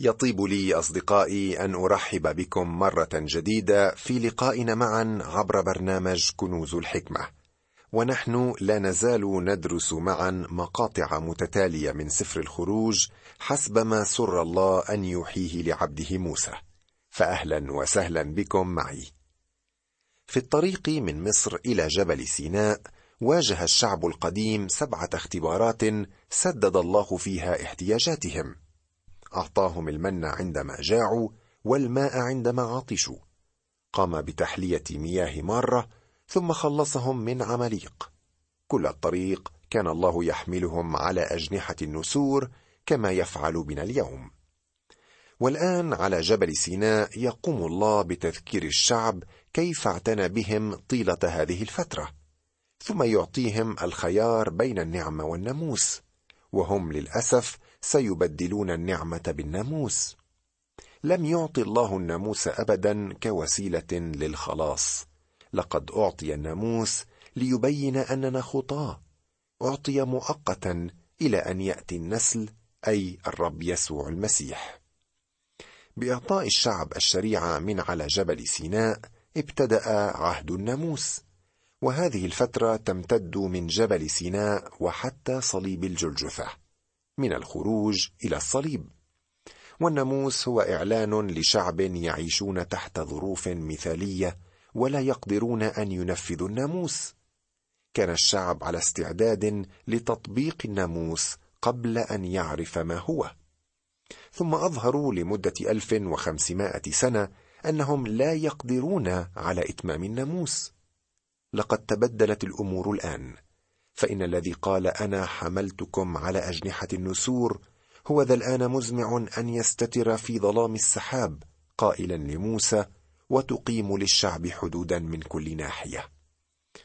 يطيب لي أصدقائي أن أرحب بكم مرة جديدة في لقائنا معا عبر برنامج كنوز الحكمة. ونحن لا نزال ندرس معا مقاطع متتالية من سفر الخروج حسب ما سر الله أن يوحيه لعبده موسى. فاهلا وسهلا بكم معي. في الطريق من مصر إلى جبل سيناء واجه الشعب القديم سبعة اختبارات سدد الله فيها احتياجاتهم. أعطاهم المن عندما جاعوا والماء عندما عطشوا. قام بتحلية مياه مارة ثم خلصهم من عمليق كل الطريق كان الله يحملهم على أجنحة النسور كما يفعل بنا اليوم. والآن على جبل سيناء يقوم الله بتذكير الشعب كيف اعتنى بهم طيلة هذه الفترة. ثم يعطيهم الخيار بين النعمه والناموس. وهم للأسف سيبدلون النعمة بالناموس. لم يعطي الله الناموس ابدا كوسيلة للخلاص. لقد أعطي الناموس ليبين أننا خطاه أعطي مؤقتا إلى أن يأتي النسل أي الرب يسوع المسيح. بإعطاء الشعب الشريعة من على جبل سيناء ابتدأ عهد الناموس. وهذه الفترة تمتد من جبل سيناء وحتى صليب الجلجثه من الخروج إلى الصليب. والناموس هو إعلان لشعب يعيشون تحت ظروف مثالية ولا يقدرون أن ينفذوا الناموس. كان الشعب على استعداد لتطبيق الناموس قبل أن يعرف ما هو. ثم أظهروا لمدة ألف وخمسمائة سنة أنهم لا يقدرون على إتمام الناموس. لقد تبدلت الأمور الآن. فإن الذي قال أنا حملتكم على أجنحة النسور هو ذا الآن مزمع أن يستتر في ظلام السحاب قائلا لموسى وتقيم للشعب حدودا من كل ناحية.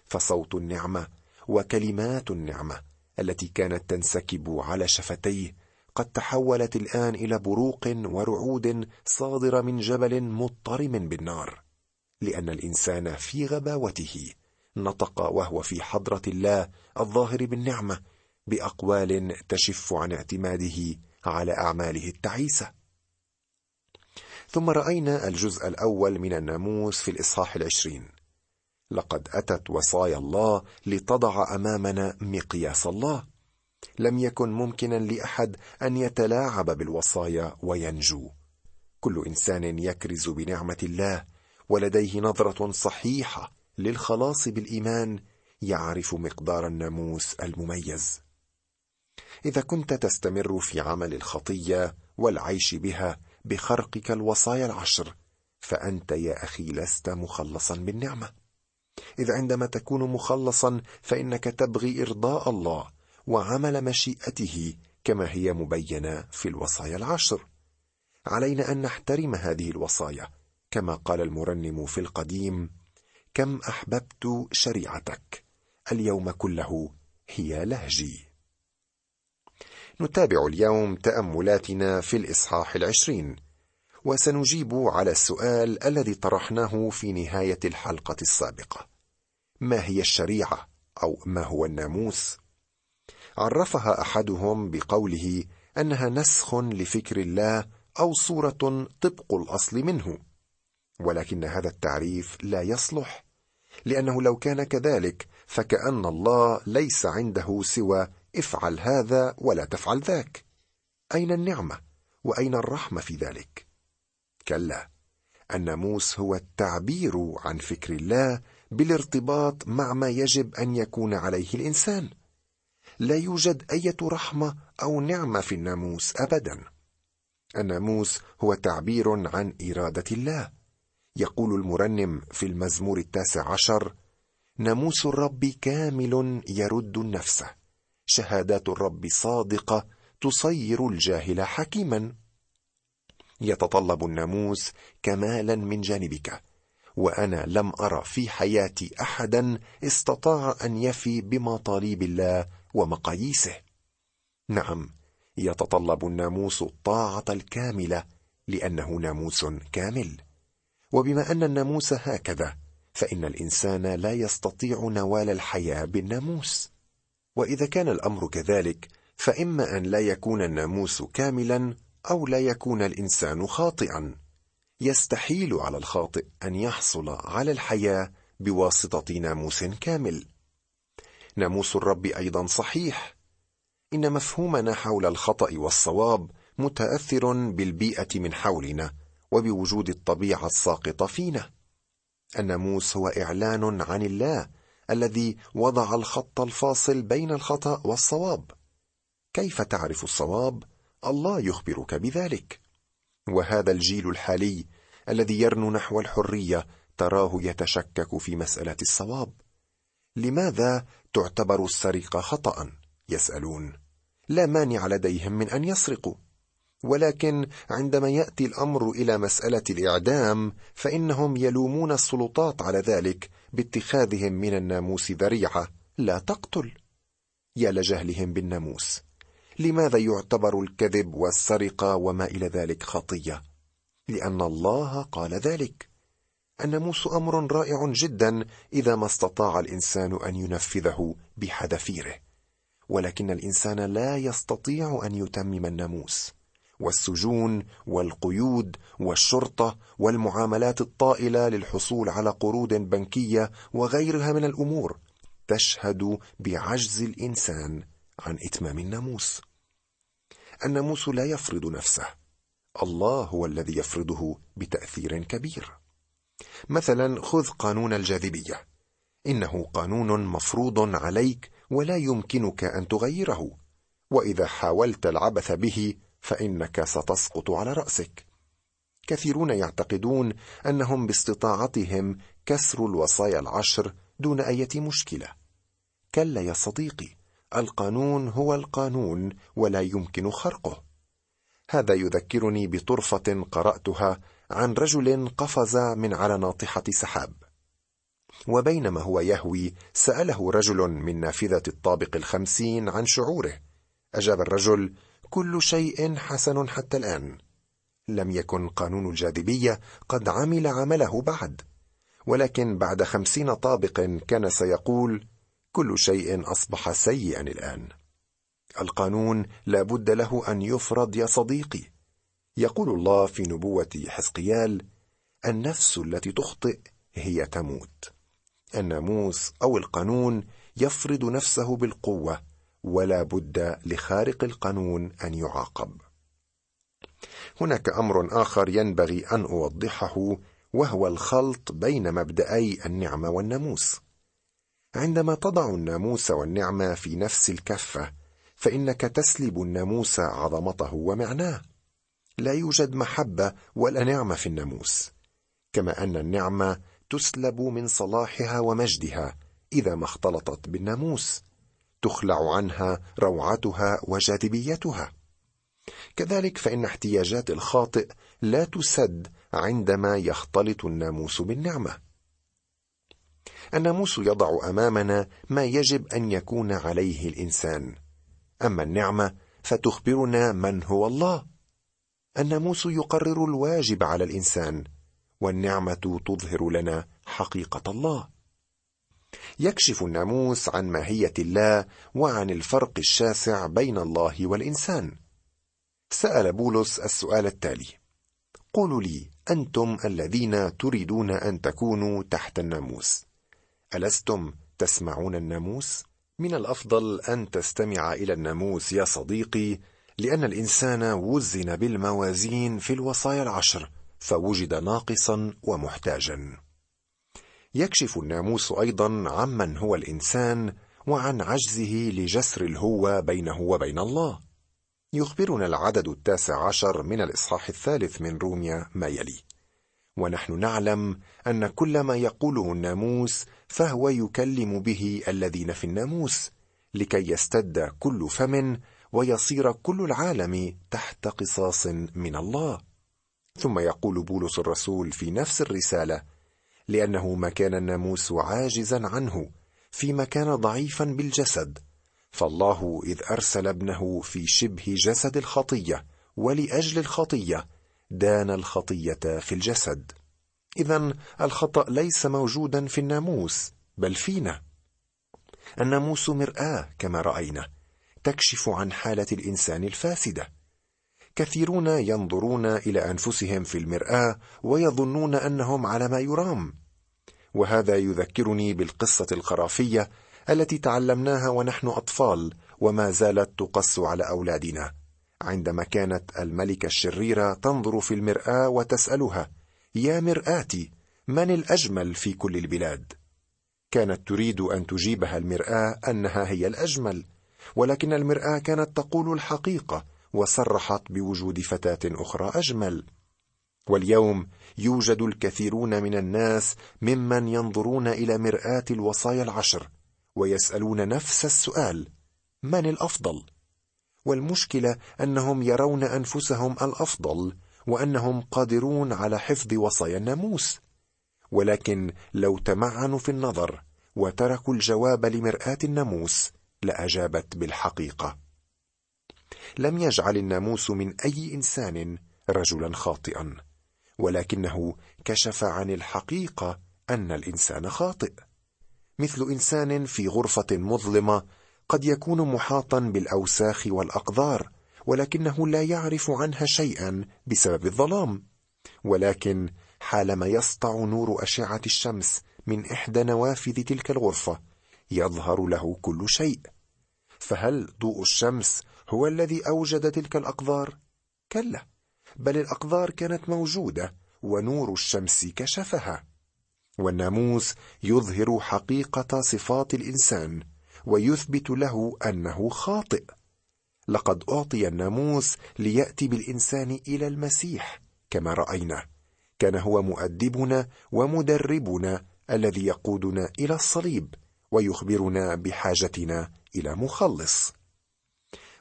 فصوت النعمة وكلمات النعمة التي كانت تنسكب على شفتيه قد تحولت الآن إلى بروق ورعود صادرة من جبل مضطرم بالنار لأن الإنسان في غباوته نطق وهو في حضرة الله الظاهر بالنعمة بأقوال تشف عن اعتماده على أعماله التعيسة. ثم رأينا الجزء الأول من الناموس في الإصحاح العشرين. لقد أتت وصايا الله لتضع أمامنا مقياس الله. لم يكن ممكنا لأحد أن يتلاعب بالوصايا وينجو. كل إنسان يكرز بنعمة الله ولديه نظرة صحيحة للخلاص بالإيمان يعرف مقدار الناموس المميز. إذا كنت تستمر في عمل الخطية والعيش بها بخرقك الوصايا العشر فأنت يا أخي لست مخلصا بالنعمة. إذ عندما تكون مخلصا فإنك تبغي إرضاء الله وعمل مشيئته كما هي مبينة في الوصايا العشر. علينا أن نحترم هذه الوصايا كما قال المرنم في القديم كم أحببت شريعتك؟ اليوم كله هي لهجي. نتابع اليوم تأملاتنا في الإصحاح العشرين وسنجيب على السؤال الذي طرحناه في نهاية الحلقة السابقة. ما هي الشريعة أو ما هو الناموس؟ عرفها أحدهم بقوله أنها نسخ لفكر الله أو صورة طبق الأصل منه. ولكن هذا التعريف لا يصلح لأنه لو كان كذلك فكأن الله ليس عنده سوى افعل هذا ولا تفعل ذاك. أين النعمة وأين الرحمة في ذلك؟ كلا الناموس هو التعبير عن فكر الله بالارتباط مع ما يجب أن يكون عليه الإنسان. لا يوجد إيه رحمة أو نعمة في الناموس ابدا. الناموس هو تعبير عن إرادة الله. يقول المرنم في المزمور التاسع عشر ناموس الرب كامل يرد النفس شهادات الرب صادقة تصير الجاهل حكيما. يتطلب الناموس كمالا من جانبك وأنا لم أرى في حياتي احدا استطاع أن يفي بمطالب الله ومقاييسه. نعم يتطلب الناموس الطاعة الكاملة لأنه ناموس كامل. وبما أن الناموس هكذا فإن الإنسان لا يستطيع نوال الحياة بالناموس. وإذا كان الأمر كذلك فإما أن لا يكون الناموس كاملا أو لا يكون الإنسان خاطئا. يستحيل على الخاطئ أن يحصل على الحياة بواسطة ناموس كامل. ناموس الرب أيضا صحيح. إن مفهومنا حول الخطأ والصواب متأثر بالبيئة من حولنا. وبوجود الطبيعة الساقطة فينا الناموس هو إعلان عن الله الذي وضع الخط الفاصل بين الخطأ والصواب. كيف تعرف الصواب؟ الله يخبرك بذلك. وهذا الجيل الحالي الذي يرنو نحو الحرية تراه يتشكك في مسألة الصواب. لماذا تعتبر السرقة خطا؟ يسألون. لا مانع لديهم من أن يسرقوا. ولكن عندما يأتي الأمر إلى مسألة الإعدام فإنهم يلومون السلطات على ذلك باتخاذهم من الناموس ذريعة. لا تقتل. يا لجهلهم بالناموس لماذا يعتبر الكذب والسرقة وما إلى ذلك خطية؟ لأن الله قال ذلك. الناموس أمر رائع جدا إذا ما استطاع الإنسان أن ينفذه بحذافيره. ولكن الإنسان لا يستطيع أن يتمم الناموس. والسجون والقيود والشرطة والمعاملات الطائلة للحصول على قروض بنكية وغيرها من الأمور تشهد بعجز الإنسان عن إتمام الناموس. الناموس لا يفرض نفسه. الله هو الذي يفرضه بتأثير كبير. مثلا خذ قانون الجاذبية. إنه قانون مفروض عليك ولا يمكنك أن تغيره. وإذا حاولت العبث به فإنك ستسقط على رأسك. كثيرون يعتقدون أنهم باستطاعتهم كسر الوصايا العشر دون أي مشكلة. كلا يا صديقي القانون هو القانون ولا يمكن خرقه. هذا يذكرني بطرفة قرأتها عن رجل قفز من على ناطحة سحاب. وبينما هو يهوي سأله رجل من نافذة الطابق الخمسين عن شعوره. أجاب الرجل كل شيء حسن حتى الآن. لم يكن قانون الجاذبية قد عمل عمله بعد. ولكن بعد خمسين طابق كان سيقول كل شيء أصبح سيئا الآن. القانون لا بد له أن يفرض يا صديقي. يقول الله في نبوة حزقيال النفس التي تخطئ هي تموت. الناموس أو القانون يفرض نفسه بالقوة. ولا بد لخارق القانون أن يعاقب. هناك أمر آخر ينبغي أن أوضحه وهو الخلط بين مبدأي النعمة والناموس. عندما تضع الناموس والنعمة في نفس الكفة فإنك تسلب الناموس عظمته ومعناه. لا يوجد محبة ولا نعمة في الناموس كما أن النعمة تسلب من صلاحها ومجدها إذا ما اختلطت بالناموس. تخلع عنها روعتها وجاذبيتها. كذلك فإن احتياجات الخاطئ لا تسد عندما يختلط الناموس بالنعمة. الناموس يضع أمامنا ما يجب أن يكون عليه الإنسان. أما النعمة فتخبرنا من هو الله. الناموس يقرر الواجب على الإنسان والنعمة تظهر لنا حقيقة الله. يكشف الناموس عن ماهية الله وعن الفرق الشاسع بين الله والإنسان. سأل بولس السؤال التالي. قولوا لي أنتم الذين تريدون أن تكونوا تحت الناموس ألستم تسمعون الناموس؟ من الأفضل أن تستمع إلى الناموس يا صديقي لأن الإنسان وزن بالموازين في الوصايا العشر فوجد ناقصا ومحتاجا. يكشف الناموس أيضا عمن هو الإنسان وعن عجزه لجسر الهوه بينه وبين الله. يخبرنا العدد التاسع عشر من الإصحاح الثالث من روميا ما يلي. ونحن نعلم أن كل ما يقوله الناموس فهو يكلم به الذين في الناموس لكي يستد كل فم ويصير كل العالم تحت قصاص من الله. ثم يقول بولس الرسول في نفس الرسالة لأنه ما كان الناموس عاجزا عنه فيما كان ضعيفا بالجسد. فالله إذ أرسل ابنه في شبه جسد الخطية ولأجل الخطية دان الخطية في الجسد. اذا الخطأ ليس موجودا في الناموس بل فينا. الناموس مرآة كما رأينا تكشف عن حالة الإنسان الفاسدة. كثيرون ينظرون إلى أنفسهم في المرآة ويظنون أنهم على ما يرام. وهذا يذكرني بالقصة الخرافية التي تعلمناها ونحن أطفال وما زالت تقص على أولادنا. عندما كانت الملكة الشريرة تنظر في المرآة وتسألها يا مرآتي من الأجمل في كل البلاد؟ كانت تريد أن تجيبها المرآة أنها هي الأجمل ولكن المرآة كانت تقول الحقيقة وصرحت بوجود فتاة أخرى أجمل. واليوم يوجد الكثيرون من الناس ممن ينظرون إلى مرآة الوصايا العشر ويسألون نفس السؤال من الأفضل؟ والمشكلة أنهم يرون أنفسهم الأفضل وأنهم قادرون على حفظ وصايا الناموس. ولكن لو تمعنوا في النظر وتركوا الجواب لمرآة الناموس لأجابت بالحقيقة. لم يجعل الناموس من أي إنسان رجلا خاطئا ولكنه كشف عن الحقيقة أن الإنسان خاطئ. مثل إنسان في غرفة مظلمة قد يكون محاطا بالأوساخ والأقذار ولكنه لا يعرف عنها شيئا بسبب الظلام. ولكن حالما يسطع نور أشعة الشمس من إحدى نوافذ تلك الغرفة يظهر له كل شيء. فهل ضوء الشمس هو الذي أوجد تلك الأقذار؟ كلا بل الأقذار كانت موجودة ونور الشمس كشفها والناموس يظهر حقيقة صفات الإنسان ويثبت له أنه خاطئ. لقد أعطي الناموس ليأتي بالإنسان إلى المسيح كما رأينا كان هو مؤدبنا ومدربنا الذي يقودنا إلى الصليب ويخبرنا بحاجتنا إلى مخلص.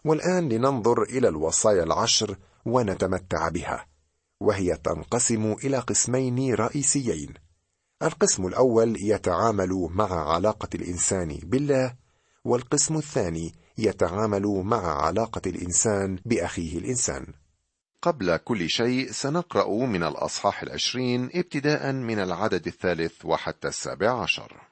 والآن لننظر إلى الوصايا العشر ونتمتع بها وهي تنقسم إلى قسمين رئيسيين. القسم الأول يتعامل مع علاقة الإنسان بالله والقسم الثاني يتعامل مع علاقة الإنسان بأخيه الإنسان. قبل كل شيء سنقرأ من الأصحاح العشرين ابتداء من العدد الثالث وحتى السابع عشر.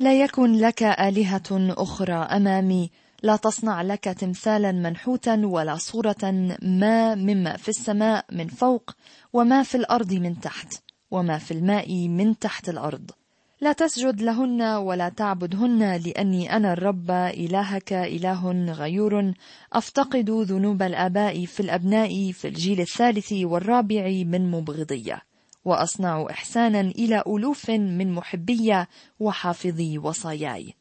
لا يكن لك آلهة أخرى أمامي. لا تصنع لك تمثالا منحوتا ولا صورة ما مما في السماء من فوق وما في الأرض من تحت وما في الماء من تحت الأرض. لا تسجد لهن ولا تعبدهن لأني أنا الرب إلهك إله غيور. أفتقد ذنوب الآباء في الأبناء في الجيل الثالث والرابع من مبغضية. وأصنع إحسانا إلى ألوف من محبية وحافظي وصاياي.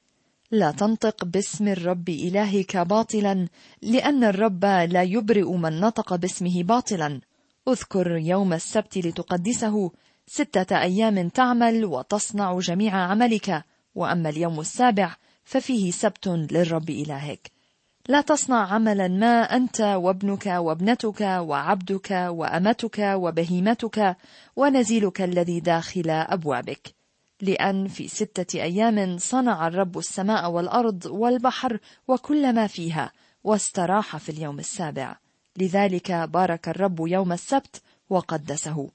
لا تنطق باسم الرب إلهك باطلا لأن الرب لا يبرئ من نطق باسمه باطلا. اذكر يوم السبت لتقدسه ستة أيام تعمل وتصنع جميع عملك وأما اليوم السابع ففيه سبت للرب إلهك. لا تصنع عملا ما أنت وابنك وابنتك وعبدك وأمتك وبهيمتك ونزيلك الذي داخل أبوابك. لأن في ستة أيام صنع الرب السماء والأرض والبحر وكل ما فيها واستراح في اليوم السابع. لذلك بارك الرب يوم السبت وقدسه.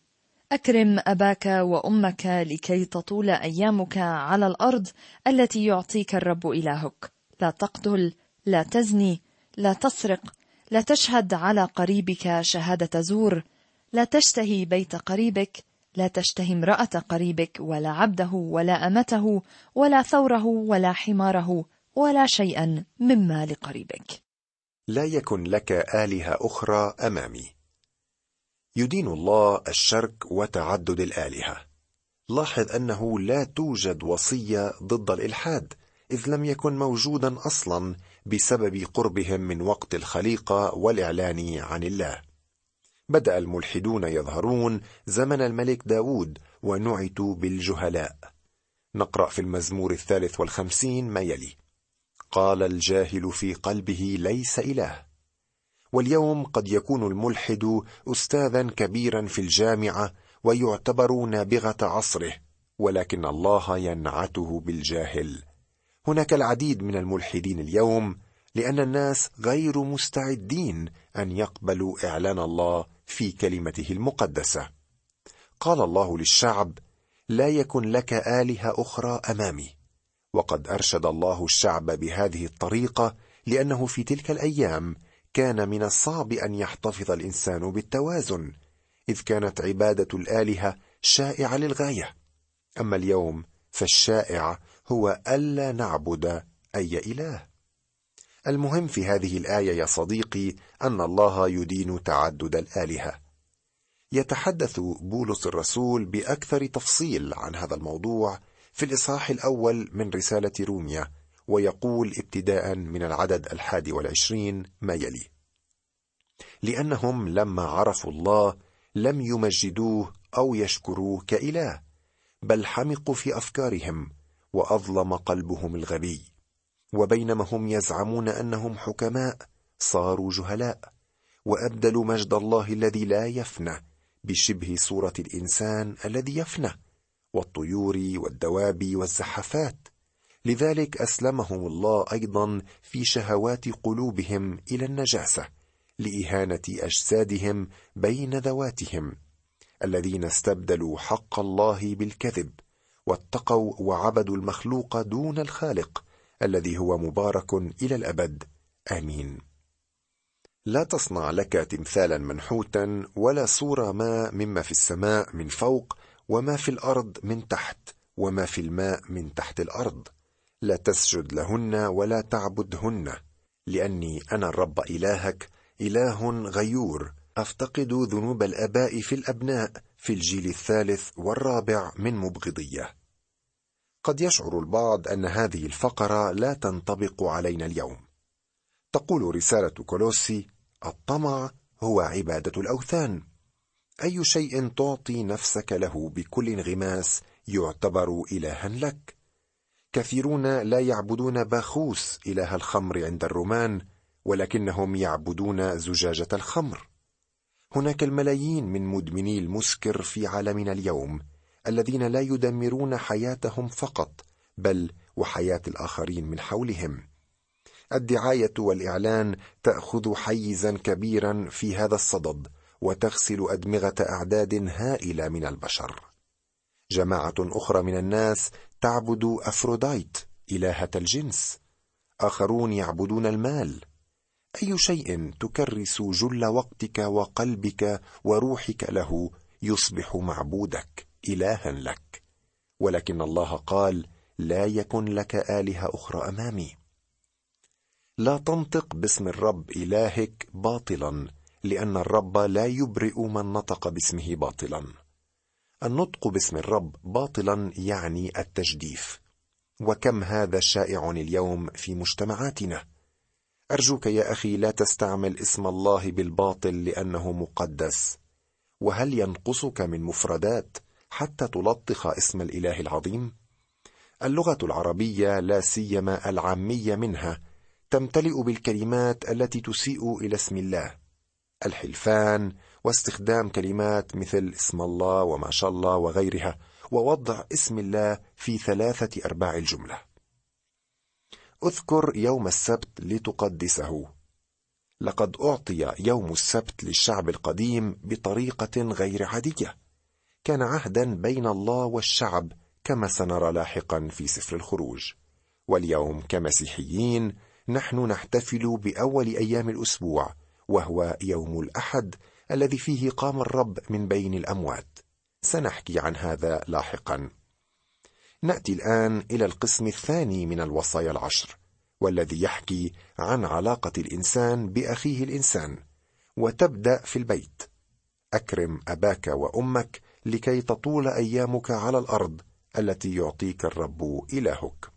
أكرم أباك وأمك لكي تطول أيامك على الأرض التي يعطيك الرب إلهك. لا تقتل لا تزني لا تسرق لا تشهد على قريبك شهادة زور لا تشتهي بيت قريبك لا تشتهي امرأة قريبك ولا عبده ولا أمته ولا ثوره ولا حماره ولا شيئا مما لقريبك لا يكن لك آلهة أخرى أمامي. يدين الله الشرك وتعدد الآلهة. لاحظ أنه لا توجد وصية ضد الإلحاد إذ لم يكن موجودا أصلا بسبب قربهم من وقت الخليقة والإعلان عن الله. بدأ الملحدون يظهرون زمن الملك داود ونعتوا بالجهلاء. نقرأ في المزمور الثالث والخمسين ما يلي. قال الجاهل في قلبه ليس إله. واليوم قد يكون الملحد أستاذا كبيرا في الجامعة ويعتبر نابغة عصره ولكن الله ينعته بالجاهل. هناك العديد من الملحدين اليوم لأن الناس غير مستعدين أن يقبلوا إعلان الله في كلمته المقدسة. قال الله للشعب لا يكن لك آلهة أخرى أمامي. وقد أرشد الله الشعب بهذه الطريقة لأنه في تلك الأيام كان من الصعب أن يحتفظ الإنسان بالتوازن إذ كانت عبادة الآلهة شائعة للغاية. أما اليوم فالشائع هو ألا نعبد أي إله. المهم في هذه الآية يا صديقي أن الله يدين تعدد الآلهة. يتحدث بولس الرسول بأكثر تفصيل عن هذا الموضوع في الإصحاح الأول من رسالة روميا ويقول ابتداء من العدد الحادي والعشرين ما يلي. لأنهم لما عرفوا الله لم يمجدوه أو يشكروه كإله بل حمقوا في أفكارهم وأظلم قلبهم الغبي. وبينما هم يزعمون أنهم حكماء صاروا جهلاء. وأبدلوا مجد الله الذي لا يفنى بشبه صورة الإنسان الذي يفنى والطيور والدواب والزحفات. لذلك أسلمهم الله أيضا في شهوات قلوبهم إلى النجاسة لإهانة أجسادهم بين ذواتهم الذين استبدلوا حق الله بالكذب. واتقوا وعبدوا المخلوق دون الخالق الذي هو مبارك إلى الأبد. آمين. لا تصنع لك تمثالا منحوتا ولا صورة ما مما في السماء من فوق وما في الأرض من تحت وما في الماء من تحت الأرض. لا تسجد لهن ولا تعبدهن. لأني أنا الرب إلهك إله غيور. أفتقد ذنوب الآباء في الأبناء في الجيل الثالث والرابع من مبغضية. قد يشعر البعض أن هذه الفقرة لا تنطبق علينا اليوم. تقول رسالة كولوسي الطمع هو عبادة الأوثان. أي شيء تعطي نفسك له بكل انغماس يعتبر الها لك. كثيرون لا يعبدون باخوس إله الخمر عند الرومان ولكنهم يعبدون زجاجة الخمر. هناك الملايين من مدمني المسكر في عالمنا اليوم الذين لا يدمرون حياتهم فقط بل وحياة الآخرين من حولهم. الدعاية والإعلان تأخذ حيزا كبيرا في هذا الصدد وتغسل أدمغة أعداد هائلة من البشر. جماعة أخرى من الناس تعبد أفروديت إلهة الجنس. آخرون يعبدون المال. أي شيء تكرس جل وقتك وقلبك وروحك له يصبح معبودك إلها لك. ولكن الله قال لا يكن لك آلهة أخرى أمامي. لا تنطق باسم الرب إلهك باطلا لأن الرب لا يبرئ من نطق باسمه باطلا. النطق باسم الرب باطلا يعني التجديف. وكم هذا شائع اليوم في مجتمعاتنا. أرجوك يا أخي لا تستعمل اسم الله بالباطل لأنه مقدس. وهل ينقصك من مفردات حتى تلطخ اسم الإله العظيم؟ اللغة العربية لا سيما العامية منها تمتلئ بالكلمات التي تسيء إلى اسم الله. الحلفان واستخدام كلمات مثل اسم الله وما شاء الله وغيرها ووضع اسم الله في ثلاثة أرباع الجملة. اذكر يوم السبت لتقدسه. لقد أعطي يوم السبت للشعب القديم بطريقة غير عادية. كان عهدا بين الله والشعب كما سنرى لاحقا في سفر الخروج. واليوم كمسيحيين نحن نحتفل بأول أيام الأسبوع وهو يوم الأحد الذي فيه قام الرب من بين الأموات. سنحكي عن هذا لاحقا. نأتي الآن إلى القسم الثاني من الوصايا العشر والذي يحكي عن علاقة الإنسان بأخيه الإنسان وتبدأ في البيت. أكرم أباك وأمك لكي تطول أيامك على الأرض التي يعطيك الرب إلهك.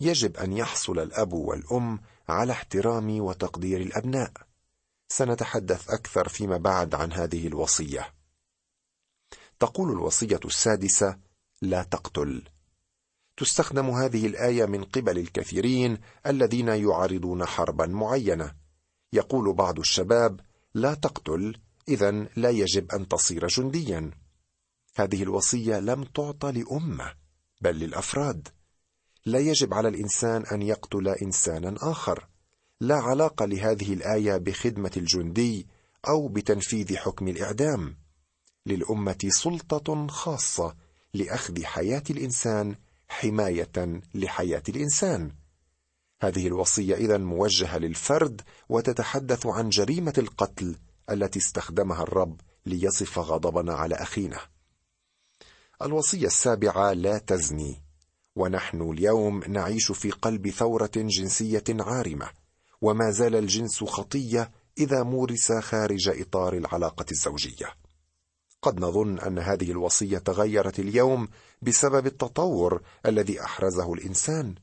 يجب أن يحصل الأب والأم على احترام وتقدير الأبناء. سنتحدث أكثر فيما بعد عن هذه الوصية. تقول الوصية السادسة لا تقتل. تستخدم هذه الآية من قبل الكثيرين الذين يعارضون حربا معينة. يقول بعض الشباب لا تقتل اذا لا يجب أن تصير جنديا. هذه الوصية لم تعطى لأمة بل للأفراد. لا يجب على الإنسان أن يقتل انسانا آخر. لا علاقة لهذه الآية بخدمة الجندي أو بتنفيذ حكم الإعدام. للأمة سلطة خاصة لأخذ حياة الإنسان حماية لحياة الإنسان. هذه الوصية اذا موجهة للفرد وتتحدث عن جريمة القتل التي استخدمها الرب ليصف غضبنا على أخينا. الوصية السابعة لا تزني. ونحن اليوم نعيش في قلب ثورة جنسية عارمة وما زال الجنس خطية إذا مورس خارج إطار العلاقة الزوجية. قد نظن أن هذه الوصية تغيرت اليوم بسبب التطور الذي أحرزه الإنسان.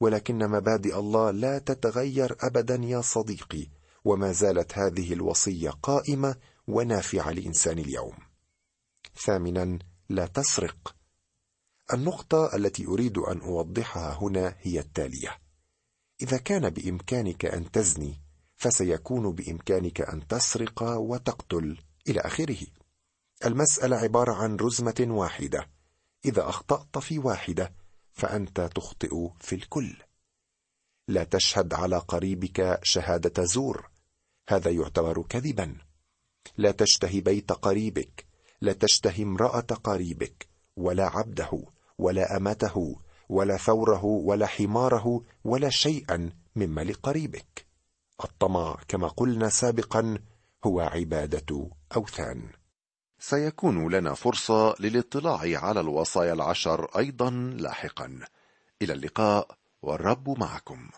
ولكن مبادئ الله لا تتغير ابدا يا صديقي وما زالت هذه الوصية قائمة ونافعة لانسان اليوم. ثامنا لا تسرق. النقطة التي أريد أن أوضحها هنا هي التالية. إذا كان بإمكانك أن تزني فسيكون بإمكانك أن تسرق وتقتل إلى آخره. المسألة عبارة عن رزمة واحدة. إذا أخطأت في واحدة فأنت تخطئ في الكل. لا تشهد على قريبك شهادة زور. هذا يعتبر كذبا. لا تشتهي بيت قريبك. لا تشتهي امرأة قريبك. ولا عبده ولا أمته ولا ثوره ولا حماره ولا شيئا مما لقريبك. الطمع كما قلنا سابقا هو عبادة أوثان. سيكون لنا فرصة للاطلاع على الوصايا العشر أيضا لاحقا. إلى اللقاء والرب معكم.